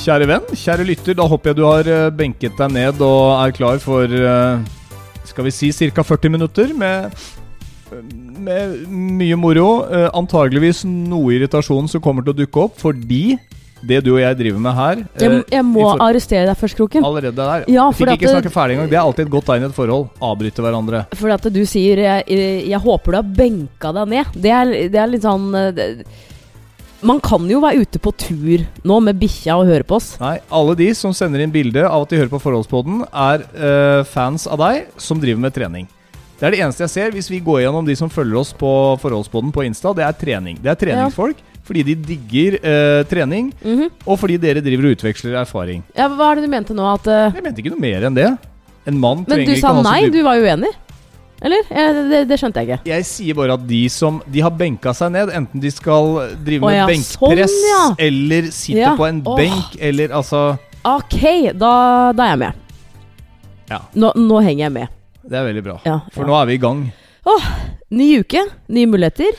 Kjære venn, kjære lytter, da håper jeg du har eh, benket deg ned og er klar for eh, skal vi si ca. 40 minutter med, med mye moro. Eh, Antageligvis noe irritasjon som kommer til å dukke opp fordi det du og jeg driver med her Jeg, eh, jeg må for- arrestere deg først, Kroken. Allerede der. Ja, fikk ikke snakke ferdig engang. Det er alltid et godt tegn i et forhold. Avbryte hverandre. Fordi at du sier jeg, jeg håper du har benka deg ned. Det er, det er litt sånn eh, det, Man kan jo være ute på tur nå med bikkja og høre på oss. Nei, alle de som sender inn bilde av at de hører på Forholdspodden, er eh, fans av deg som driver med trening. Det er det eneste jeg ser hvis vi går gjennom de som følger oss på Forholdspodden på Insta. Det er trening. Det er treningsfolk fordi de digger eh, trening, Mhm. og fordi dere driver og utveksler erfaring. ja, hva er det du mente nå? At uh... Jeg mente ikke noe mer enn det. En mann Men trenger du ikke sa ha så nei, du var uenig? Eller? Eh, det, det skjønte jeg ikke. Jeg sier bare at de som De har benka seg ned, enten de skal drive med med ja, benkpress sånn, ja. eller sitte Ja. på en Åh. benk, eller altså Ok, da, da er jeg med. Ja. Nå, nå henger jeg med. Det er veldig bra. Ja, For ja. nå er vi i gang. Ny uke, nye muligheter.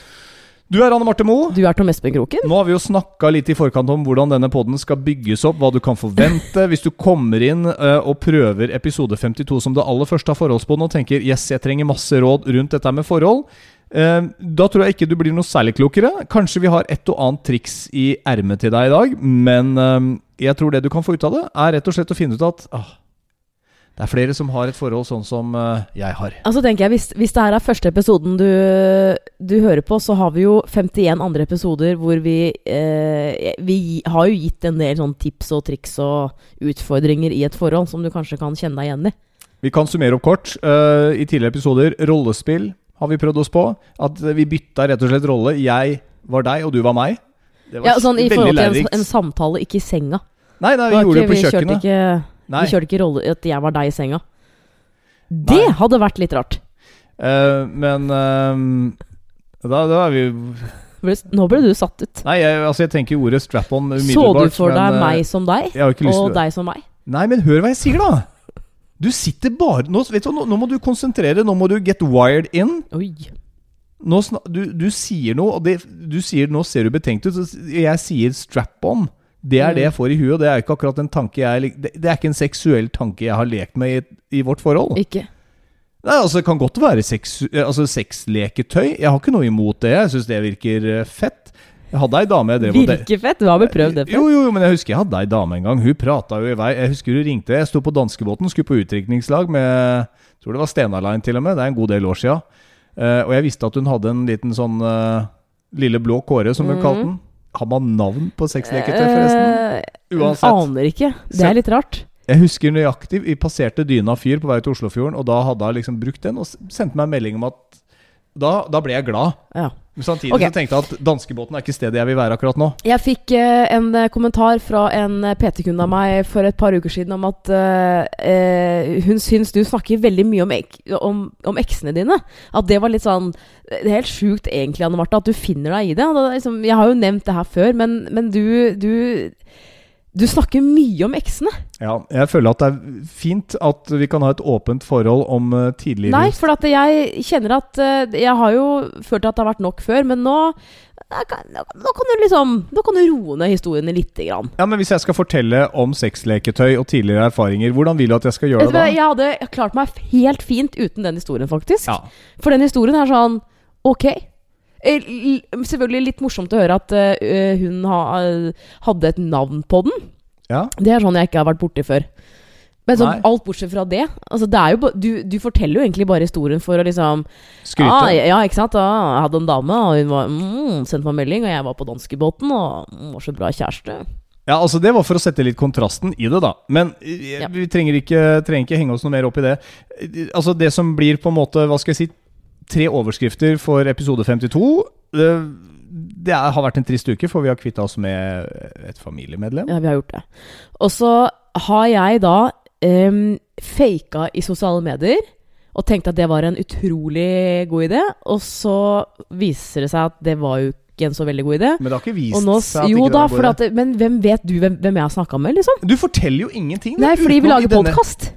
Du er Anne Marte Moe. Du er Tom Espen Kroken. Nå har vi jo snakka litt i forkant om hvordan denne podden skal bygges opp, hva du kan forvente hvis du kommer inn uh, og prøver episode 52 som det aller første av forholdsboden, og tenker yes, jeg trenger masse råd rundt dette med forhold. uh, da tror jeg ikke du blir noe særlig klokere. Kanskje vi har et og annet triks i ermet til deg i dag, men uh, jeg tror det du kan få ut av det, er rett og slett å finne ut at det er flere som har et forhold sånn som jeg har. Altså tenker jeg, hvis, hvis det her er første episoden du, du hører på, så har vi jo 51 andre episoder hvor vi eh, Vi har jo gitt en del sånn tips og triks og utfordringer i et forhold som du kanskje kan kjenne deg igjen i. Vi kan summere opp kort. Uh, I tidligere episoder, rollespill har vi prøvd oss på. At vi bytta rett og slett rolle. Jeg var deg, og du var meg. Det var Ja, sånn I forhold til en, en samtale, ikke i senga. Nei, nei, vi Det var gjorde det ikke- på vi kjørte. Ikke, Nei. vi kjørte ikke rolle at jeg var deg i senga. Det Nei. hadde vært litt rart. Uh, men eh, da, da er vi Nå ble du satt ut. Nei, jeg, altså jeg tenker ordet strap-on umiddelbart. Så du for deg men, meg som deg, og deg som meg? Nei, men hør hva jeg sier, da! Du sitter bare Nå, vet du, nå, nå må du konsentrere. Nå må du get wired in. Oi. Nå sna, du, du sier noe, og det, du sier nå ser du betenkt ut. Jeg sier strap-on. Det er Mm. det jeg får i huet, og det er ikke akkurat en tanke jeg det, det er ikke en seksuell tanke jeg har lekt med i, i vårt forhold. Ikke. Nei, altså Det kan godt være sex, altså sexleketøy. Jeg har ikke noe imot det. Jeg syns det virker eh, fett. Jeg hadde ei dame jeg drev Virker fett. Du har vel prøvd det jo, før? jo, men jeg husker jeg hadde ei dame en gang. Hun prata jo i vei. Jeg husker hun ringte. Jeg sto på danskebåten, skulle på utdrikningslag med jeg tror det var Stena Line til og med. Det er en god del år sia. og jeg visste at hun hadde en liten sånn uh, lille blå kåre, som hun Mhm. kalte den. Har man navn på sexleketøy, forresten? Eh, Uansett. Aner ikke. Det er litt rart. Jeg husker nøyaktig. Vi passerte Dyna fyr på vei til Oslofjorden, og da hadde hun liksom brukt den og sendte meg en melding om at Da, da ble jeg glad. Ja. Men samtidig okay. så tenkte jeg at danskebåten er ikke stedet jeg vil være akkurat nå. Jeg fikk eh, en eh, kommentar fra en eh, PT-kunde av meg for et par uker siden om at eh, eh, hun syns du snakker veldig mye om, ek om, om eksene dine. At det var litt sånn Det er helt sjukt egentlig, Anne Marte, at du finner deg i det. Det liksom, jeg har jo nevnt det her før, men, men du, du Du snakker mye om eksene. Ja, jeg føler at det er fint at vi kan ha et åpent forhold om uh, tidligere Nei, for jeg kjenner at eh, Jeg har jo følt at det har vært nok før, men nå kan, Nå kan du liksom Nå kan du roe ned historiene lite grann. Ja, men Hvis jeg skal fortelle om sexleketøy og tidligere erfaringer, hvordan vil du at jeg skal gjøre jeg, det da? Jeg hadde klart meg helt fint uten den historien, faktisk. Ja. For den historien er sånn Ok. Eh, Selvfølgelig litt morsomt å høre at eh, hun ha, hadde et navn på den. ja. Det er sånn jeg ikke har vært borti før. Men så, alt bortsett fra det altså det jo, du, du forteller jo egentlig bare historien for å liksom Skryte. Ah, ja, ikke sant? Ah, jeg hadde en dame, og hun var, mm, sendte meg melding, og jeg var på danskebåten, og mm, var så bra kjæreste. Ja, altså Det var for å sette litt kontrasten i det, da. Men eh, Ja. vi trenger ikke, trenger ikke henge oss noe mer opp i det. Altså Det som blir på en måte, hva skal jeg si, tre overskrifter for episode 52 Det, det er, har vært en trist uke, for vi har kvitta oss med et familiemedlem. Ja, vi har gjort det. Og så har jeg da um, faka i sosiale medier og tenkte at det var en utrolig god idé. Og så viser det seg at det var jo ikke en så veldig god idé. Men det har ikke vist nå, seg at jo ikke det var en god idé. at, men hvem vet du hvem, hvem jeg har snakka med, liksom? Du forteller jo ingenting. Nei, fordi vi lager podkast.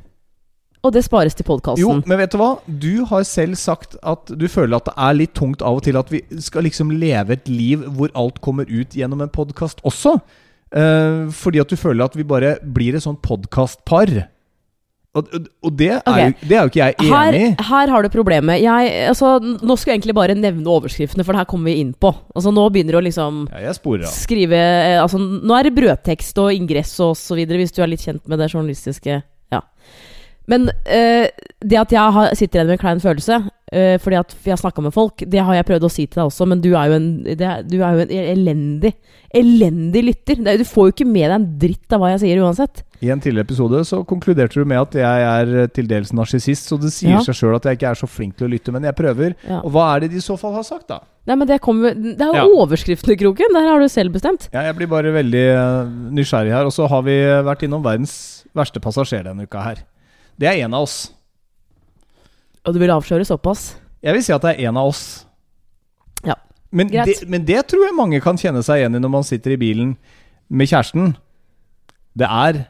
Og det spares til Jo, men vet du hva? Du har selv sagt at du føler at det er litt tungt av og til at vi skal liksom leve et liv hvor alt kommer ut gjennom en podkast også. Eh, fordi at du føler at vi bare blir et sånt podkastpar. Og, og- det, er okay. jo, det er jo ikke jeg enig i. her har du problemet. Jeg, altså, nå skulle jeg egentlig bare nevne overskriftene, for det her kommer vi inn på. Altså, nå begynner du å liksom Ja, skrive eh, Altså, nå er det brødtekst og ingress og så videre, hvis du er litt kjent med det journalistiske. Ja. Men eh, det at jeg har, sitter igjen med en klein følelse eh, fordi at vi har snakka med folk, det har jeg prøvd å si til deg også, men du er jo en, det, er- du er jo en elendig, elendig lytter. Det, er- du får jo ikke med deg en dritt av hva jeg sier uansett. I en tidligere episode så konkluderte du med at jeg er eh, til dels narsissist, så det sier Ja. seg sjøl at jeg ikke er så flink til å lytte, men jeg prøver. Ja. Og hva er det de i så fall har sagt, da? Nei, men det kommer Det er jo Ja. i Kroken. Der har du selv bestemt. Ja, jeg blir bare veldig nysgjerrig her. Og så har vi vært innom verdens verste passasjer denne uka her. Det er en av oss. Og du vil avsløre såpass. Jeg vil si at det er en av oss. Ja, Men greit. det, men det tror jeg mange kan kjenne seg igjen i når man sitter i bilen med kjæresten. Det er,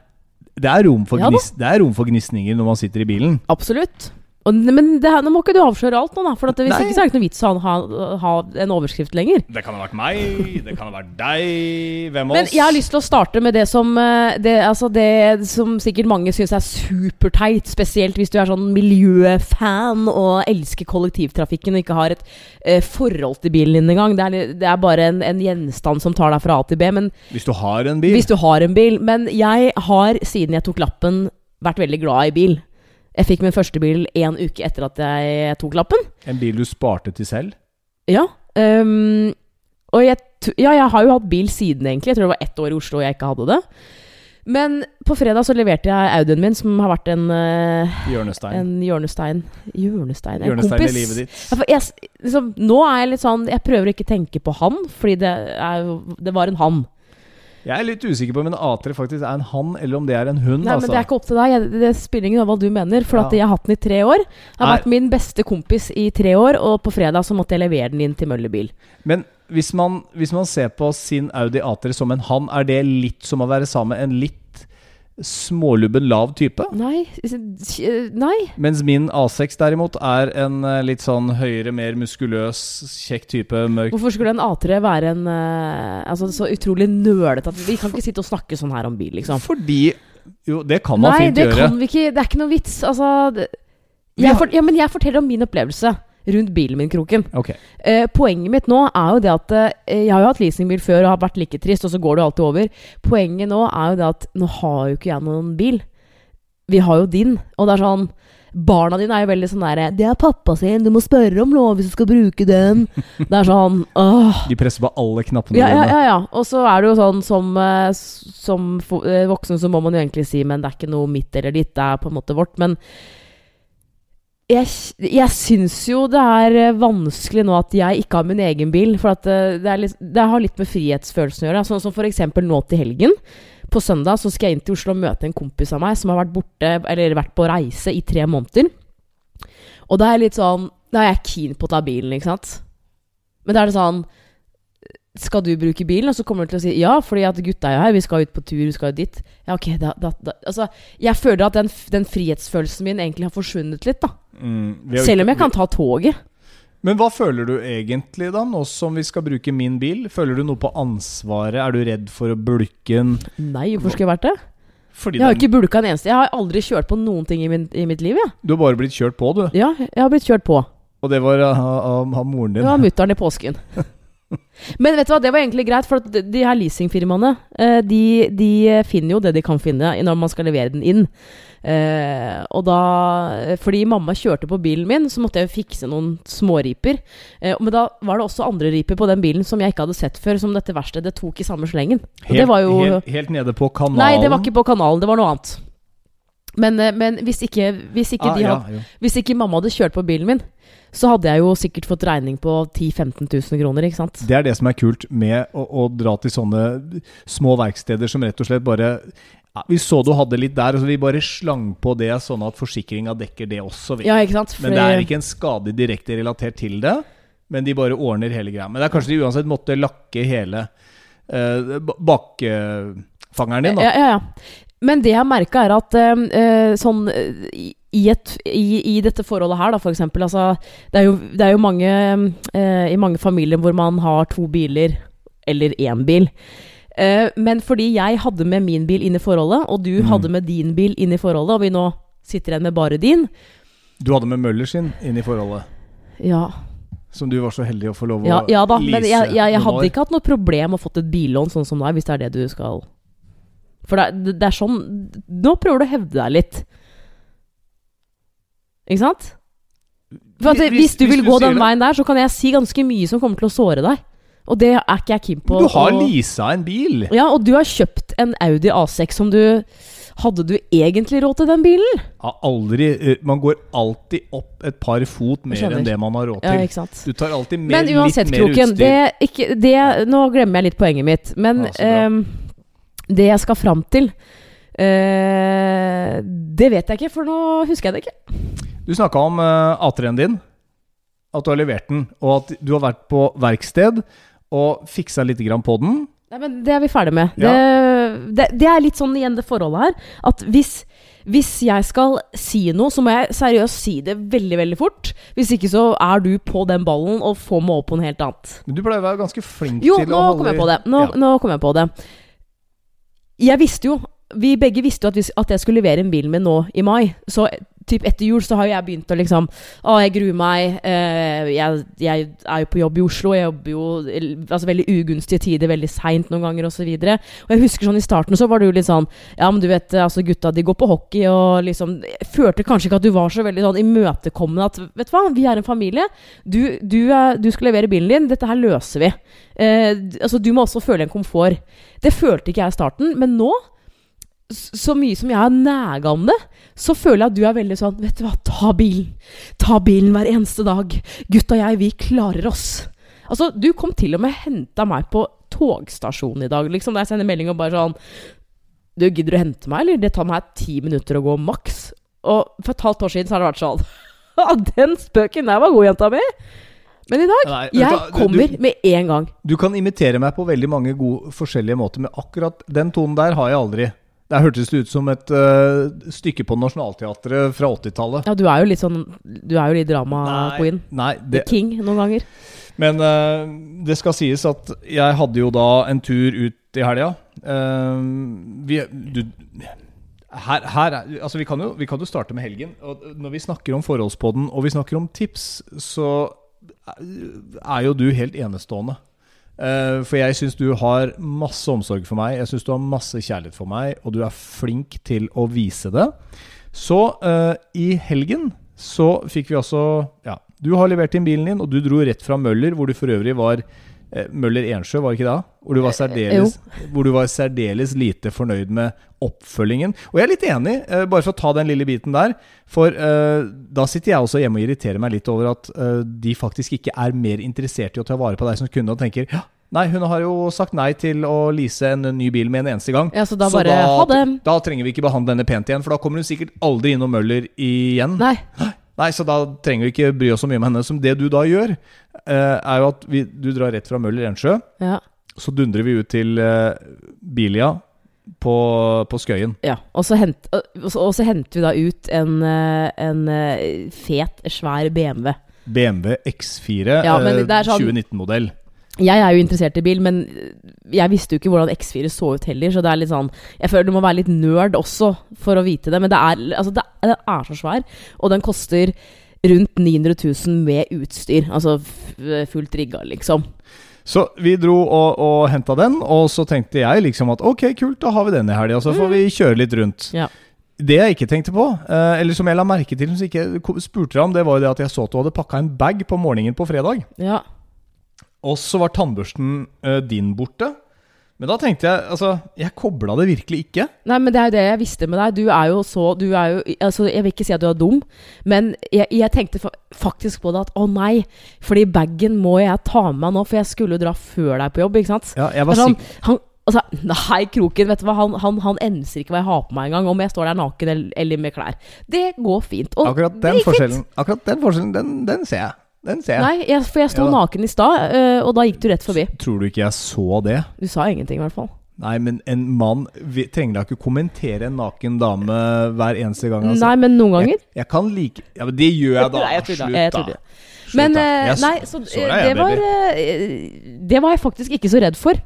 det er, rom, for Ja gnis, det er rom for gnisninger når man sitter i bilen. Absolutt. Og, men det, nå må ikke du avsløre alt nå, da. For at hvis Nei. ikke så er det ikke noe vits å ha, ha en overskrift lenger. Det kan ha vært meg, det kan ha vært deg. Hvem av Men jeg har lyst til å starte med det som, eh, det, altså det som sikkert mange syns er superteit. Spesielt hvis du er sånn miljøfan og elsker kollektivtrafikken og ikke har et eh, forhold til bilen din engang. Det, er det er bare en, en gjenstand som tar deg fra A til B. Men Hvis du har en bil. hvis du har en bil Men jeg har, siden jeg tok lappen, vært veldig glad i bil. Jeg fikk min første bil én uke etter at jeg tok lappen. En bil du sparte til selv. Ja. Um, og jeg, ja, jeg har jo hatt bil siden, egentlig. Jeg tror det var ett år i Oslo jeg ikke hadde det. Men på fredag så leverte jeg Audien min, som har vært en, Hjørnestein. en hjørnestein Hjørnestein? En Hjørnestein kompis. i livet ditt. For jeg, liksom, nå er jeg litt sånn Jeg prøver å ikke tenke på han, fordi det, er, det var en han. Jeg er litt usikker på om en A3 faktisk er en han, eller om det er en hund. Nei, altså. men Det er ikke opp til deg. Jeg, det spiller ingen rolle hva du mener. For Ja. jeg har hatt den i tre år. Jeg har Nei. vært min beste kompis i tre år, og på fredag så måtte jeg levere den inn til Møller bil. Men hvis man, hvis man ser på sin Audi A3 som en han, er det litt som å være sammen med en litt smålubben, lav type? Nei. Nei. Mens min A6 derimot er en eh, litt sånn høyere, mer muskuløs, kjekk type, mørk Hvorfor skulle en A3 være en eh, Altså så utrolig nølete at Vi kan ikke sitte og snakke sånn her om bil, liksom. Fordi Jo, det kan man Nei, fint det gjøre. kan vi ikke. Det er ikke noe vits. Altså det, jeg for, Ja, men jeg forteller om min opplevelse rundt bilen min, Kroken. Okay. Eh, poenget mitt nå er jo det at eh, Jeg har jo hatt leasingbil før og har vært like trist, og så går det alltid over. Poenget nå er jo det at nå har jo ikke jeg noen bil. Vi har jo din. Og det er sånn Barna dine er jo veldig sånn derre 'Det er pappa sin, du må spørre om lov hvis du skal bruke den'. Det er sånn åh. De presser på alle knappene Ja, ja, dine. ja, ja. Og så er det jo sånn som, eh, som eh, voksen så må man jo egentlig si Men det er ikke noe mitt eller ditt, det er på en måte vårt. Men jeg, jeg syns jo det er eh, vanskelig nå at jeg ikke har min egen bil. For eh, det, litt, det har litt med frihetsfølelsen å gjøre. Sånn som eksempel nå til helgen. På søndag så skal jeg inn til Oslo og møte en kompis av meg som har vært borte, eller vært på reise i tre måneder. Og da er jeg litt sånn Da er jeg keen på å ta bilen, ikke sant? Men da er det sånn skal du bruke bilen? Og så kommer du til å si ja, fordi at gutta er jo her, vi skal ut på tur, vi skal jo dit. Ja, ok, da, da, da Altså, jeg føler at den, den frihetsfølelsen min egentlig har forsvunnet litt, da. Mm, Selv om jeg kan ta toget. Men hva føler du egentlig, da, nå som vi skal bruke min bil? Føler du noe på ansvaret? Er du redd for å bulke den? Nei, hvorfor skulle jeg vært det? Fordi Jeg har den, ikke bulka en eneste. Jeg har aldri kjørt på noen ting i, min, i mitt liv, Ja. du har bare blitt kjørt på, du. Ja, jeg har blitt kjørt på. Og det var av, av, av moren din. Det var mutter'n i påsken. Men vet du hva, det var egentlig greit, for de her leasingfirmaene eh, de, de finner jo det de kan finne når man skal levere den inn. Eh, og da Fordi mamma kjørte på bilen min, så måtte jeg jo fikse noen småriper. Eh, men da var det også andre riper på den bilen som jeg ikke hadde sett før, som dette verkstedet tok i samme slengen. Helt, det var jo helt, helt nede på kanalen. Nei, det var ikke på kanalen, det var noe annet. Men, eh, men hvis, ikke, hvis, ikke ah, de ja, hadde, hvis ikke mamma hadde kjørt på bilen min, så hadde jeg jo sikkert fått regning på 10 000-15 000 kroner, ikke sant? Det er det som er kult med å, å dra til sånne små verksteder som rett og slett bare ja, Vi så du hadde litt der, så vi bare slang på det sånn at forsikringa dekker det også. Ja? Men det er ikke en skade direkte relatert til det. Men de bare ordner hele greia. Men det er kanskje de uansett måtte lakke hele uh, bakfangeren din, da. Ja, ja, ja. Men det jeg merka, er at eh, eh, sånn eh, i- et, i, i dette forholdet her, da, for eksempel. Altså, det, er jo, det er jo mange eh, I mange familier hvor man har to biler, eller én bil. Eh, men fordi jeg hadde med min bil inn i forholdet, og du Mm. hadde med din bil inn i forholdet, og vi nå sitter igjen med bare din Du hadde med Møller sin inn i forholdet, Ja, som du var så heldig å få lov å ja, ja da, men jeg, jeg, jeg hadde ikke hatt noe problem å fått et billån sånn som deg, hvis det er det du skal For det, det er sånn Nå prøver du å hevde deg litt. Ikke sant? For at, Hvis- hvis, du hvis vil du gå den veien der, så kan jeg si ganske mye som kommer til å såre deg. Og det er ikke jeg keen på. Du har og... leasa en bil! Ja, og du har kjøpt en Audi A6 som du Hadde du egentlig råd til den bilen? Ja, aldri, man går alltid opp et par fot mer enn det man har råd Ja, til. ikke sant? Du tar alltid mer, Men uansett, litt mer Kroken, utstyr. det, ikke, det, nå glemmer jeg litt poenget mitt. Men Ja, um, det jeg skal fram til uh, Det vet jeg ikke, for nå husker jeg det ikke. Du snakka om uh, A3-en din. At du har levert den, og at du har vært på verksted og fiksa litt grann på den. Nei, men Det er vi ferdig med. Ja. Det, det, det er litt sånn igjen det forholdet her. At hvis, hvis jeg skal si noe, så må jeg seriøst si det veldig veldig fort. Hvis ikke så er du på den ballen og får meg opp på noe helt annet. Men du pleier å være ganske flink Jo, til å holde det. Nå, Ja. nå kom jeg på det. Jeg visste jo Vi begge visste jo at, vi, at jeg skulle levere en bil min nå i mai. Så typ etter jul så har jo jeg begynt å liksom Å, jeg gruer meg. Eh, jeg, jeg er jo på jobb i Oslo. Jeg jobber jo altså veldig ugunstige tider, veldig seint noen ganger osv. Og, så og jeg husker sånn i starten så var det jo litt sånn Ja, men du vet, altså gutta de går på hockey og liksom Jeg følte kanskje ikke at du var så veldig sånn imøtekommende at Vet du hva, vi er en familie. Du, du, er, du skal levere bilen din. Dette her løser vi. Eh, altså, du må også føle en komfort. Det følte ikke jeg i starten, men nå, så mye som jeg har næga om det, så føler jeg at du er veldig sånn Vet du hva, ta bilen. Ta bilen hver eneste dag. Gutt og jeg, vi klarer oss. Altså, du kom til og med henta meg på togstasjonen i dag, liksom, da jeg sender melding og bare sånn Du, gidder du hente meg, eller? Det tar meg ti minutter å gå maks. Og for et halvt år siden så har det vært sånn «Ja, Den spøken der var god, jenta mi! Men i dag Nei, Jeg du- kommer du, med en gang. du kan imitere meg på veldig mange gode, forskjellige måter, men akkurat den tonen der har jeg aldri. Der hørtes det ut som et uh, stykke på Nationaltheatret fra 80-tallet. Ja, du er jo litt sånn Du er jo litt drama-queen. nei det, King noen ganger. Men uh, det skal sies at jeg hadde jo da en tur ut i helga. Uh, vi, du, her, her er, altså vi, kan jo, vi kan jo starte med helgen. Og når vi snakker om forholdspodden og vi snakker om tips, så er jo du helt enestående. Eh, for jeg syns du har masse omsorg for meg, jeg syns du har masse kjærlighet for meg, og du er flink til å vise det. Så uh, i helgen så fikk vi altså Ja, du har levert inn bilen din, og du dro rett fra Møller, hvor du for øvrig var Møller Ensjø, var det ikke da? Hvor du var særdeles, hvor du var særdeles lite fornøyd med oppfølgingen. Og jeg er litt enig, eh, bare for å ta den lille biten der. For uh, da sitter jeg også hjemme og irriterer meg litt over at uh, de faktisk ikke er mer interessert i å ta vare på deg som kunde, og tenker ja, Nei, hun har jo sagt nei til å lease en ny bil med en eneste gang. Ja, så da bare ha det. Da trenger vi ikke behandle henne pent igjen, for da kommer hun sikkert aldri innom Møller igjen. Nei. Nei, så da trenger vi ikke bry oss så mye om henne. Som det du da gjør, eh, er jo at vi, du drar rett fra Møller Ensjø. Ja. Så dundrer vi ut til eh, Bilia på, på Skøyen. ja. Og, så hent, og, så, og så henter vi da ut en, eh, en fet, svær BMW. BMW X4 Ja, sånn- 2019-modell. Jeg er jo interessert i bil, men jeg visste jo ikke hvordan X4 så ut heller. Så det er litt sånn Jeg føler du må være litt nerd også for å vite det. Men det er, altså det, den er så svær, og den koster rundt 900 000 med utstyr. Altså fullt rigga, liksom. Så vi dro og, og henta den, og så tenkte jeg liksom at ok, kult, da har vi den i helga, så får vi kjøre litt rundt. Ja. Det jeg ikke tenkte på, eh, eller som jeg la merke til, som jeg ikke spurte deg om, det var jo det at jeg så at du hadde pakka en bag på morgenen på fredag. Ja. Og så var tannbørsten uh, din borte. Men da tenkte jeg altså, jeg kobla det virkelig ikke. Nei, men det er jo det jeg visste med deg. Du er jo så du er jo, altså, Jeg vil ikke si at du er dum, men jeg, jeg tenkte fa faktisk på det at å nei, fordi bagen må jeg ta med meg nå, for jeg skulle jo dra før deg på jobb, ikke sant? Ja, jeg var sikker han, altså, nei, Kroken, vet du hva, han, han, han enser ikke hva jeg har på meg engang, om jeg står der naken eller, eller med klær. Det går fint. Og Akkurat den fint. forskjellen, akkurat den, forskjellen den, den ser jeg. Den ser jeg. Nei, jeg, for jeg sto Ja da. naken i stad, øh, og da gikk du rett forbi. Tror du ikke jeg så det? Du sa ingenting, i hvert fall. Nei, men en mann vi, trenger da ikke kommentere en naken dame hver eneste gang. Altså. Nei, men noen ganger. Jeg, jeg kan like Ja, men det gjør jeg da. Nei, jeg tuller, Slutt, jeg da. tuller. Slutt, Men da. eh, Jeg s- nei, så, eh, deg, det jeg, var eh, Det var jeg faktisk ikke så redd for.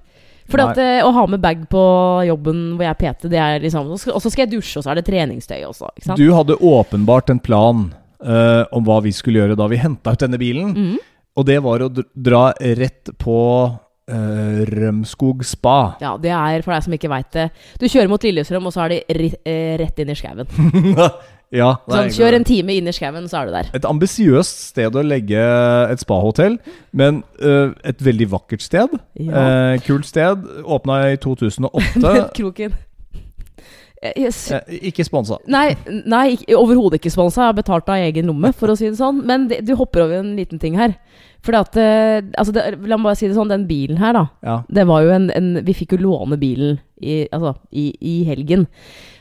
For at, eh, å ha med bag på jobben hvor jeg er PT, det er liksom Og så skal jeg dusje, og så er det treningstøy også. Ikke sant? Du hadde åpenbart en plan eh, om hva vi skulle gjøre da vi henta ut denne bilen. Mm. Og det var å dra rett på uh, Rømskog spa. Ja, det er for deg som ikke veit det. Du kjører mot Lillestrøm, og så er de eh, rett inn i skauen. ja, Sånn, kjør en time inn i skauen, så er du der. Et ambisiøst sted å legge et spahotell, men uh, et veldig vakkert sted. Ja. Uh, kult sted. Åpna i 2008. Men kroken yes. Eh, ikke sponsa. Nei, nei overhodet ikke sponsa. Jeg har betalt av egen lomme, for å si det sånn. Men det, du hopper over en liten ting her. For at eh, altså det, La meg bare si det sånn, den bilen her, da. Ja. Det var jo en, en Vi fikk jo låne bilen i, altså, i, i helgen.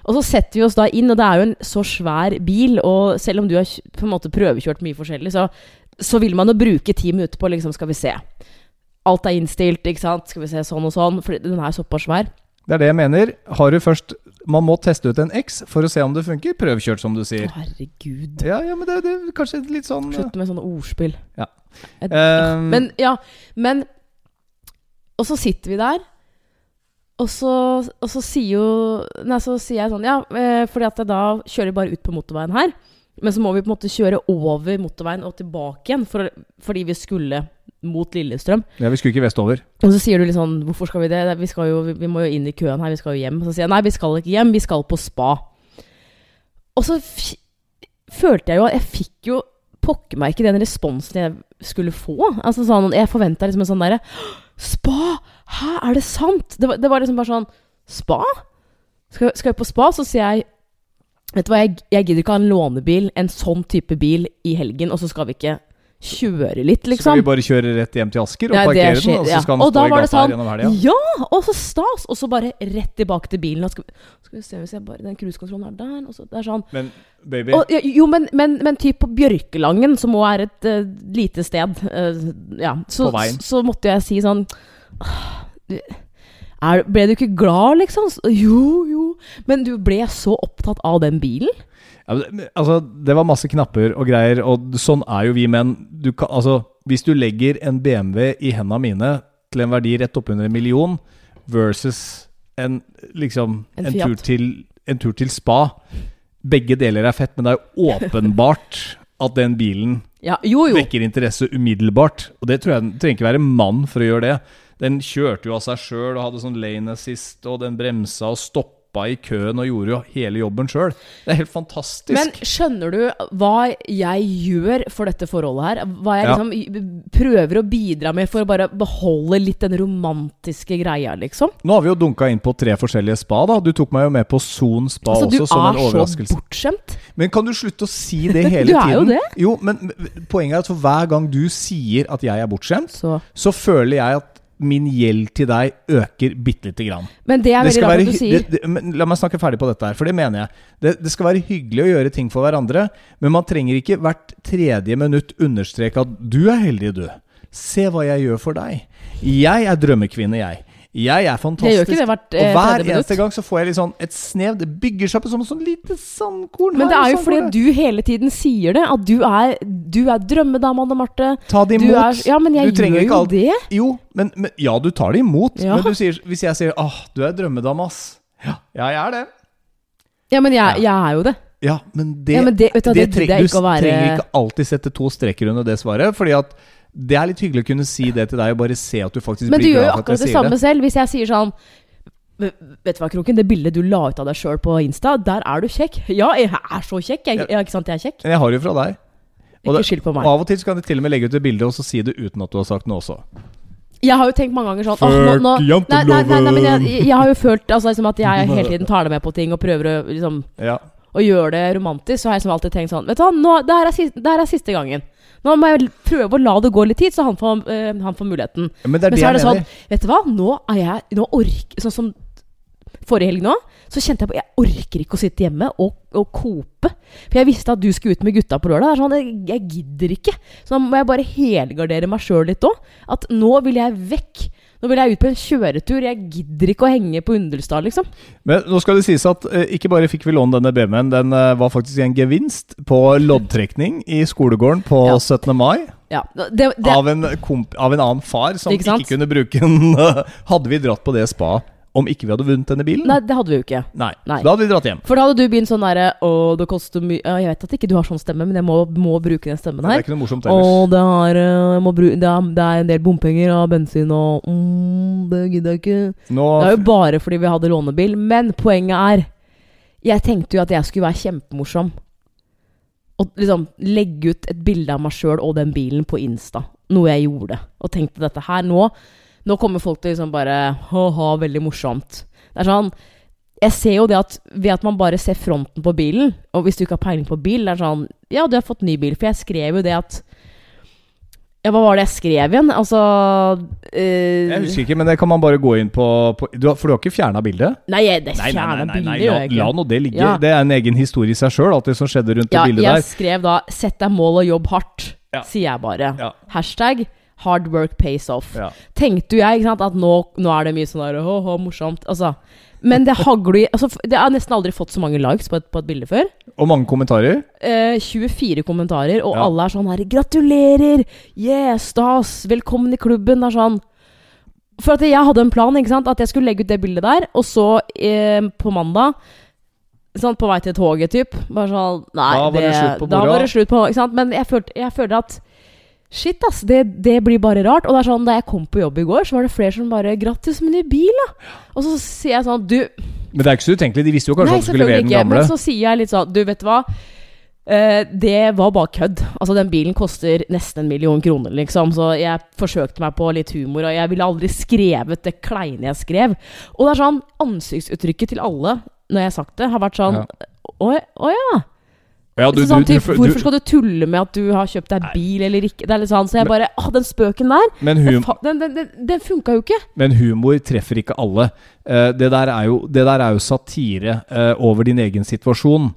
Og så setter vi oss da inn, og det er jo en så svær bil, og selv om du har på en måte prøvekjørt mye forskjellig, så, så vil man jo bruke ti minutter på liksom, skal vi se. Alt er innstilt, ikke sant. Skal vi se sånn og sånn. For den er såpass svær. Det er det jeg mener. Har du først Man må teste ut en X for å se om det funker. Prøvkjørt, som du sier. herregud. Ja, ja, men det, det er kanskje litt sånn Slutt med sånne ordspill. Ja. Et, um, Men ja, men Og så sitter vi der, og så, og så sier jo Nei, så sier jeg sånn Ja, eh, fordi at da kjører vi bare ut på motorveien her. Men så må vi på en måte kjøre over motorveien og tilbake igjen, for, fordi vi skulle mot Lillestrøm. Ja, Vi skulle ikke vestover. Og så sier du litt sånn Hvorfor skal vi det? Vi, skal jo, vi må jo inn i køen her, vi skal jo hjem. Så sier jeg nei, vi skal ikke hjem, vi skal på spa. Og så følte jeg jo jeg fikk jo pokker meg ikke den responsen jeg skulle få. Altså sånn, Jeg forventa liksom en sånn derre Spa! Hæ, er det sant? Det var, det var liksom bare sånn Spa? Skal, skal vi på spa? Så sier jeg Vet du hva, jeg, jeg gidder ikke ha en lånebil, en sånn type bil, i helgen, og så skal vi ikke kjøre litt, liksom. skal vi bare kjøre rett hjem til Asker og Ja, det parkere den, og så skal den da stå i gata sånn, her gjennom helga. Ja, og så stas! Og så bare rett tilbake til bilen. Og skal, vi- skal vi se hvis jeg bare Den cruisekontrollen er der. Og så, det er sånn. Men baby Og, ja, jo, men, men, men typ på Bjørkelangen, som òg er et uh, lite sted, uh, ja, så, veien. så måtte jeg si sånn uh, er, Ble du ikke glad, liksom? Jo, jo. Men du ble så opptatt av den bilen? ja, Altså, det var masse knapper og greier, og sånn er jo vi menn. Du kan, altså, hvis du legger en BMW i hendene mine til en verdi rett oppunder en million, versus en liksom En en, tur til, en tur til spa Begge deler er fett, men det er jo åpenbart at den bilen Ja, jo, jo. vekker interesse umiddelbart. Og det tror jeg trenger ikke være mann for å gjøre det. Den kjørte jo av seg sjøl og hadde sånn lane assist, og den bremsa og stoppa i køen og gjorde jo hele jobben sjøl. Det er helt fantastisk. Men skjønner du hva jeg gjør for dette forholdet her? Hva jeg Ja. liksom prøver å bidra med for å bare beholde litt den romantiske greia, liksom? Nå har vi jo dunka inn på tre forskjellige spa. da Du tok meg jo med på Son spa Altså, du også, som en er så overraskelse. bortskjemt. Men kan du slutte å si det hele tiden? Du er jo det. Jo, men poenget er at for hver gang du sier at jeg er bortskjemt, Så. så føler jeg at min gjeld til deg øker bitte lite grann. Men det er veldig rart at du sier. det, det, men La meg snakke ferdig på dette her, for det mener jeg. Det, det skal være hyggelig å gjøre ting for hverandre, men man trenger ikke hvert tredje minutt understreke at 'du er heldig, du'. Se hva jeg gjør for deg. Jeg er drømmekvinne, jeg. Jeg er fantastisk. Det det hvert, eh, og hver eneste gang så får jeg litt sånn et snev. Det bygger seg opp som et sånn lite sandkorn. Men det er jo fordi du hele tiden sier det. At du er, du er drømmedama, Anne Marte. Ta det Du imot. er, ja, men jeg trenger gjør jo alt- det. Jo, men, men Ja, du tar det imot. Ja. Men du sier, hvis jeg sier 'åh, du er drømmedame', ass. Ja, ja, jeg er det. Ja, men jeg, jeg er jo det. Ja, men det, Ja, men det, du, det, det tre- gidder jeg ikke å Du trenger ikke alltid sette to streker under det svaret. Fordi at det er litt hyggelig å kunne si det til deg, og bare se at du faktisk Men du blir gjør jo glad for at akkurat sier det sier samme det. selv. Hvis jeg sier sånn Vet du hva, Kroken? Det bildet du la ut av deg sjøl på Insta, der er du kjekk. Ja, jeg er så kjekk. Jeg, Ja. ikke sant jeg er kjekk? Men jeg har det jo fra deg. Og Ikke skyld på meg. av og til kan de til og med legge ut et bilde og så si det uten at du har sagt noe også. Jeg har jo tenkt mange ganger sånn åh, nå, nå, nei, nei, nei, nei, men jeg, jeg har jo følt altså, liksom, at jeg hele tiden tar deg med på ting og prøver å, liksom, Ja. gjøre det romantisk. Så har jeg liksom alltid tenkt sånn Vet du hva, nå, det, her er det her er siste gangen. Nå må jeg prøve å la det gå litt tid, så han får, uh, han får muligheten. Men det er Men så er det sånn. Vet du hva, nå er jeg Nå orker Sånn som forrige helg nå, så kjente jeg på Jeg orker ikke å sitte hjemme og, og kope. For jeg visste at du skulle ut med gutta på lørdag. Sånn, jeg, jeg gidder ikke. Så da må jeg bare helgardere meg sjøl litt òg. At nå vil jeg vekk. Nå vil jeg ut på en kjøretur. Jeg gidder ikke å henge på Understad, liksom. Men nå skal det sies at eh, ikke bare fikk vi låne denne BMW-en, den eh, var faktisk en gevinst på loddtrekning i skolegården på Ja. 17. mai. Ja, det, det, Av, en komp av en annen far som Ikke ikke, sant? kunne bruke den. hadde vi dratt på det spa om ikke vi hadde vunnet denne bilen? Nei, det hadde vi jo ikke. Nei. Nei. Da hadde vi dratt hjem. For da hadde du begynt sånn derre Å, det koster mye Jeg vet at ikke du har sånn stemme, men jeg må, må bruke den stemmen her. Det er ikke noe morsomt ellers. ellers. det er, eh, jeg må bruke, det, er, det er en del bompenger og bensin og mm, Det gidder jeg ikke. Nå, Det er jo bare fordi vi hadde lånebil. Men poenget er Jeg tenkte jo at jeg skulle være kjempemorsom. Og liksom legge ut et bilde av meg sjøl og den bilen på Insta. Noe jeg gjorde. Og tenkte dette her nå Nå kommer folk til liksom bare ha-ha, veldig morsomt. Det er sånn Jeg ser jo det at ved at man bare ser fronten på bilen, og hvis du ikke har peiling på bil, det er sånn Ja, du har fått ny bil. For jeg skrev jo det at Ja, hva var det jeg skrev igjen? Altså uh, jeg husker ikke, men det kan man bare gå inn på, på du har, For du har ikke fjerna bildet? Nei, jeg, det er nei, fjerna nei, nei, la, la nå det ligge. Ja. Det er en egen historie i seg sjøl, alt det som skjedde rundt Ja, det bildet jeg skrev da 'Sett deg mål og jobb hardt', Ja. sier jeg bare. Ja. Hashtag 'hard work pays off'. Ja. Tenkte jo jeg sant, at nå, nå er det mye sånn der Åh, morsomt. Altså. Men det hagler altså, Det har nesten aldri fått så mange likes på et, på et bilde før. Og mange kommentarer. Eh, 24 kommentarer, og Ja. alle er sånn her 'Gratulerer! Yeah, stas! Velkommen i klubben!' Det er sånn For at jeg hadde en plan, ikke sant? At jeg skulle legge ut det bildet der, og så eh, på mandag Sånn på vei til toget, typ. Bare sånn Nei, Da var det det slutt på moroa. Men jeg følte at Shit, ass. Det, det blir bare rart. Og det er sånn, da jeg kom på jobb i går, så var det flere som bare 'Grattis med ny bil', da. Og så sier jeg sånn Du, Men det er ikke så utenkelig. De visste jo kanskje Nei, at du skulle levere den gamle. Men så sier jeg litt sånn Du, vet du hva? Uh, det var bare kødd. Altså, den bilen koster nesten en million kroner, liksom. Så jeg forsøkte meg på litt humor, og jeg ville aldri skrevet det kleine jeg skrev. Og det er sånn Ansiktsuttrykket til alle når jeg har sagt det, har vært sånn Ja. Å å ja. Ja, du, så sånn, du, du, typ, hvorfor skal du tulle med at du har kjøpt deg bil eller ikke? Det er litt sånn, Så jeg bare ah, den spøken der, men, den, den, den, den, funka jo ikke. men humor treffer ikke alle. Uh, det, der er jo, det der er jo satire uh, over din egen situasjon.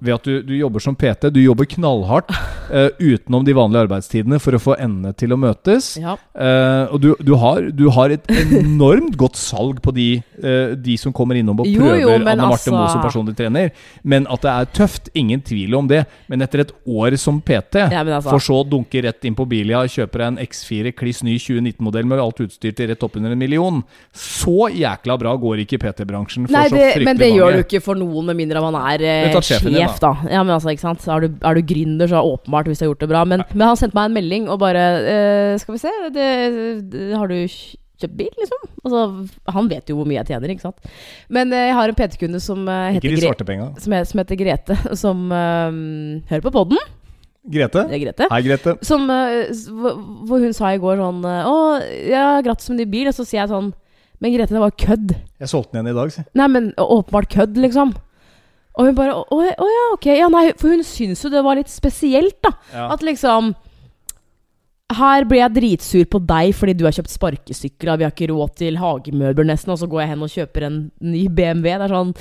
Ved at du, du jobber som PT. Du jobber knallhardt uh, utenom de vanlige arbeidstidene for å få endene til å møtes. Ja. Uh, og du, du, har, du har et enormt godt salg på de, uh, de som kommer innom og prøver jo, men Anne Marte altså- Moe som personlig trener. Men at det er tøft, ingen tvil om det. Men etter et år som PT, Ja, altså- for så å dunke rett inn på Bilia, kjøper deg en X4 kliss ny 2019-modell med alt utstyr til rett oppunder en million, så jækla bra går ikke PT-bransjen for Nei, så fryktelig mange. men det mange. gjør du ikke for noen, med mindre man er sjef sjef, da. Ja, men altså, ikke sant? Er du, er du gründer, så er det åpenbart hvis du har gjort det bra. Men, men han sendte meg en melding og bare eh, Skal vi se, det, det, har du kjøpt bil, liksom? Altså, han vet jo hvor mye jeg tjener, ikke sant. Men eh, jeg har en PT-kunde som, uh, som, som heter Grete, som uh, hører på podden. Grete? Grete. Hei, Grete. Som, uh, hvor hun sa i går sånn Å, ja, grattis med ny bil. Og så sier jeg sånn Men Grete, det var kødd. Jeg solgte den igjen i dag, si. Nei, men åpenbart kødd, liksom. Og hun bare Å å ja, ok. Ja, nei, for hun syns jo det var litt spesielt, da. Ja. At liksom Her blir jeg dritsur på deg fordi du har kjøpt sparkesykler, vi har ikke råd til hagemøbler nesten, og så går jeg hen og kjøper en ny BMW. Det er sånn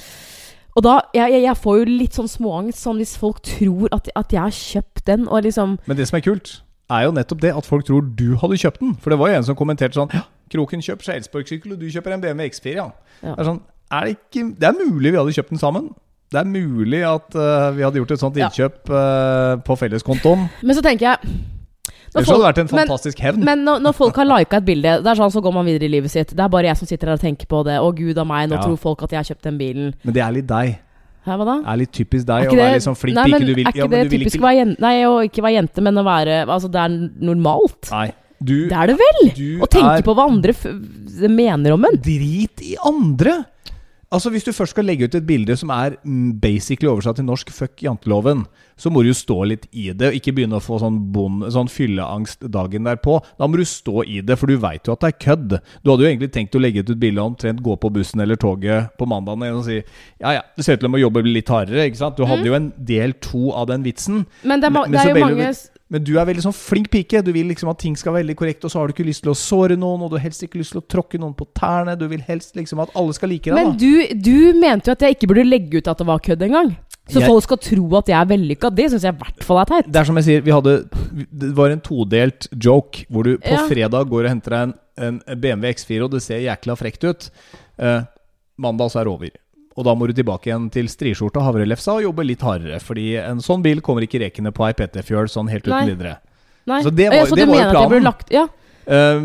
Og da Jeg, jeg, jeg får jo litt sånn småangst sånn hvis folk tror at, at jeg har kjøpt den, og liksom Men det som er kult, er jo nettopp det at folk tror du hadde kjøpt den. For det var jo en som kommenterte sånn Ja, Kroken kjøper seg elsparkesykkel, og du kjøper en BMW X4, ja. Ja. Det er sånn er det, ikke, det er mulig vi hadde kjøpt den sammen. Det er mulig at uh, vi hadde gjort et sånt innkjøp eh, på felleskontoen. Men så tenker jeg Ellers hadde det vært en fantastisk hevn. Men når, når folk har lika et bilde, det er sånn så går man videre i livet sitt. Det er bare jeg som sitter her og tenker på det. Å gud av meg, nå Ja. tror folk at jeg har kjøpt den bilen. Men det er litt deg. Hæ, hva da? Det er litt typisk deg å være litt sånn flink pike. Du vil, er ikke ja, det typisk ikke jente? Nei, å ikke være jente, men å være Altså, det er normalt. Nei. Du, Det er det vel? Å tenke på hva andre mener om en. Drit i andre! Altså Hvis du først skal legge ut et bilde som er mm, basically oversatt til norsk 'fuck janteloven', så må du jo stå litt i det, og ikke begynne å få sånn, sånn fylleangst dagen derpå. Da må du stå i det, for du veit jo at det er kødd. Du hadde jo egentlig tenkt å legge ut et bilde og omtrent gå på bussen eller toget på mandagen og si ja ja, det ser ut til å må jobbe litt hardere, ikke sant. Du hadde jo en del to av den vitsen. Men det er, Men- det er jo mange Men du er veldig sånn flink pike. Du vil liksom at ting skal være veldig korrekt, og så har du ikke lyst til å såre noen, og du har helst ikke lyst til å tråkke noen på tærne. Du vil helst liksom at alle skal like deg, Men du, du mente jo at jeg ikke burde legge ut at det var kødd engang. Så Jeg- folk skal tro at jeg er vellykka. Det syns jeg i hvert fall er teit. Det er som jeg sier, vi hadde Det var en todelt joke hvor du på Ja. fredag går og henter deg en en BMW X4, og det ser jækla frekt ut. Eh, mandag så er det over. Og da må du tilbake igjen til striskjorte og havrelefsa og jobbe litt hardere. Fordi en sånn bil kommer ikke rekende på ei PT-fjøl sånn helt uten videre. Nei. Så det var- så det du var jo planen. Lagt, ja. Eh,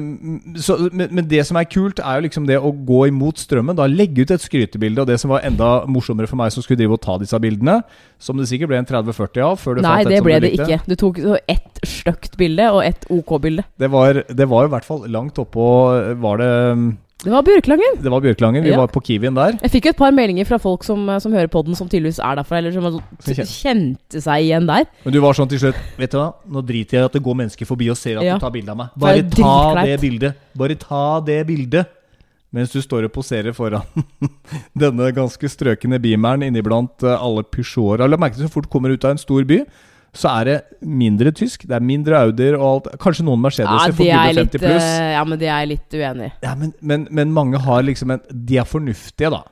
så, men, men det som er kult, er jo liksom det å gå imot strømmen. Da Legge ut et skrytebilde. Og det som var enda morsommere for meg som skulle drive og ta disse bildene, som det sikkert ble en 30-40 av før du Nei, fant et det som ble Nei, det likte. ikke. Du tok ett stygt bilde og ett OK-bilde. Det var, det var i hvert fall langt oppå Var det Det var Bjørklangen. Det var Bjørklangen. Vi Ja. var på Kiwien der. Jeg fikk jo et par meldinger fra folk som, som hører på den, som tydeligvis er derfra, eller som kjente seg igjen der. Men du var sånn til slutt Vet du hva, nå driter jeg i at det går mennesker forbi og ser at Ja. du tar bilde av meg. Bare det ta dritkleint. det bildet. Bare ta det bildet. Mens du står og poserer foran denne ganske strøkne beameren inniblant eh, alle Peugeoter. La merke til så fort kommer ut av en stor by, så er det mindre tysk. Det er mindre Audier og alt. Kanskje noen Mercedeser Ja, for det er gubbe litt, 50 pluss. eh, ja, men det er jeg litt uenig i. Ja, men, men, men mange har liksom en De er fornuftige, da.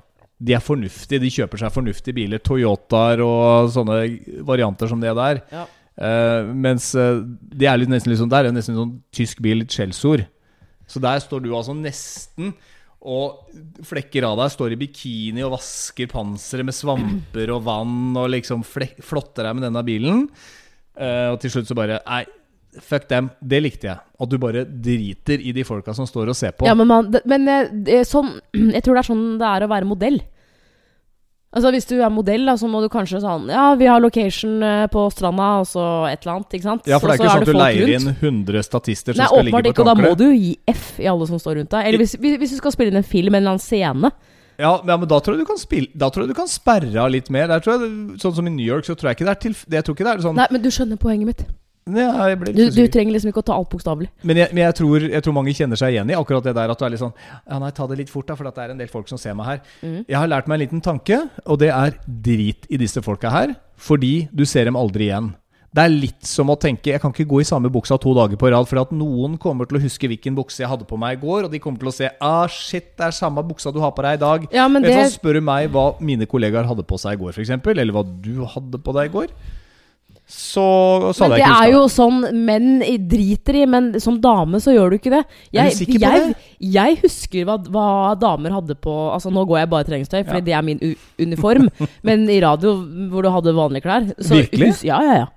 De er fornuftige, de kjøper seg fornuftige biler. Toyotaer og sånne varianter som det der. Ja. Uh, mens eh, det er litt, nesten litt sånn Der er det nesten sånn tysk bil, litt skjellsord. Så der står du altså nesten og flekker av deg. Står i bikini og vasker panseret med svamper og vann og liksom flotter deg med denne bilen. Uh, og til slutt så bare Nei, fuck dem. Det likte jeg. At du bare driter i de folka som står og ser på. Ja, men, man, men eh, sånn, jeg tror det er sånn det er å være modell. Altså Hvis du er modell, da, så må du kanskje sånn Ja, vi har location eh, på stranda, og så et eller annet. ikke sant? Ja, for det er ikke så ikke sånn at du leier rundt. inn 100 statister som Nei, skal ligge på ikke, og da må du gi F i alle som står rundt deg. Eller hvis, hvis du skal spille inn en film, en eller annen scene. Ja, men- da tror jeg du kan spille Da tror jeg du kan sperre av litt mer. Der tror jeg, Sånn som i New York, så tror jeg ikke det er til Jeg tror ikke det er sånn Nei, men du skjønner poenget mitt. Ja, Du, du trenger liksom ikke å ta alt bokstavelig. Men, jeg, men jeg, tror, jeg tror mange kjenner seg igjen i akkurat det der at du er litt sånn Ja, nei, ta det litt fort, da, for det er en del folk som ser meg her. Mm. Jeg har lært meg en liten tanke, og det er drit i disse folka her, fordi du ser dem aldri igjen. Det er litt som å tenke Jeg kan ikke gå i samme buksa to dager på rad, for at noen kommer til å huske hvilken bukse jeg hadde på meg i går, og de kommer til å se Ah, shit, det er samme buksa du har på deg i dag. Ja, men Vet det Spør du meg hva mine kollegaer hadde på seg i går, f.eks., eller hva du hadde på deg i går, så, så Men det er jo sånn menn driter i, men som dame så gjør du ikke det. Er du Jeg, sikker på jeg, jeg husker hva, hva damer hadde på Altså Nå går jeg bare i treningstøy, fordi Ja. det er min uniform. men i radio, hvor du hadde vanlige klær så Virkelig? hus- ja, ja, ja.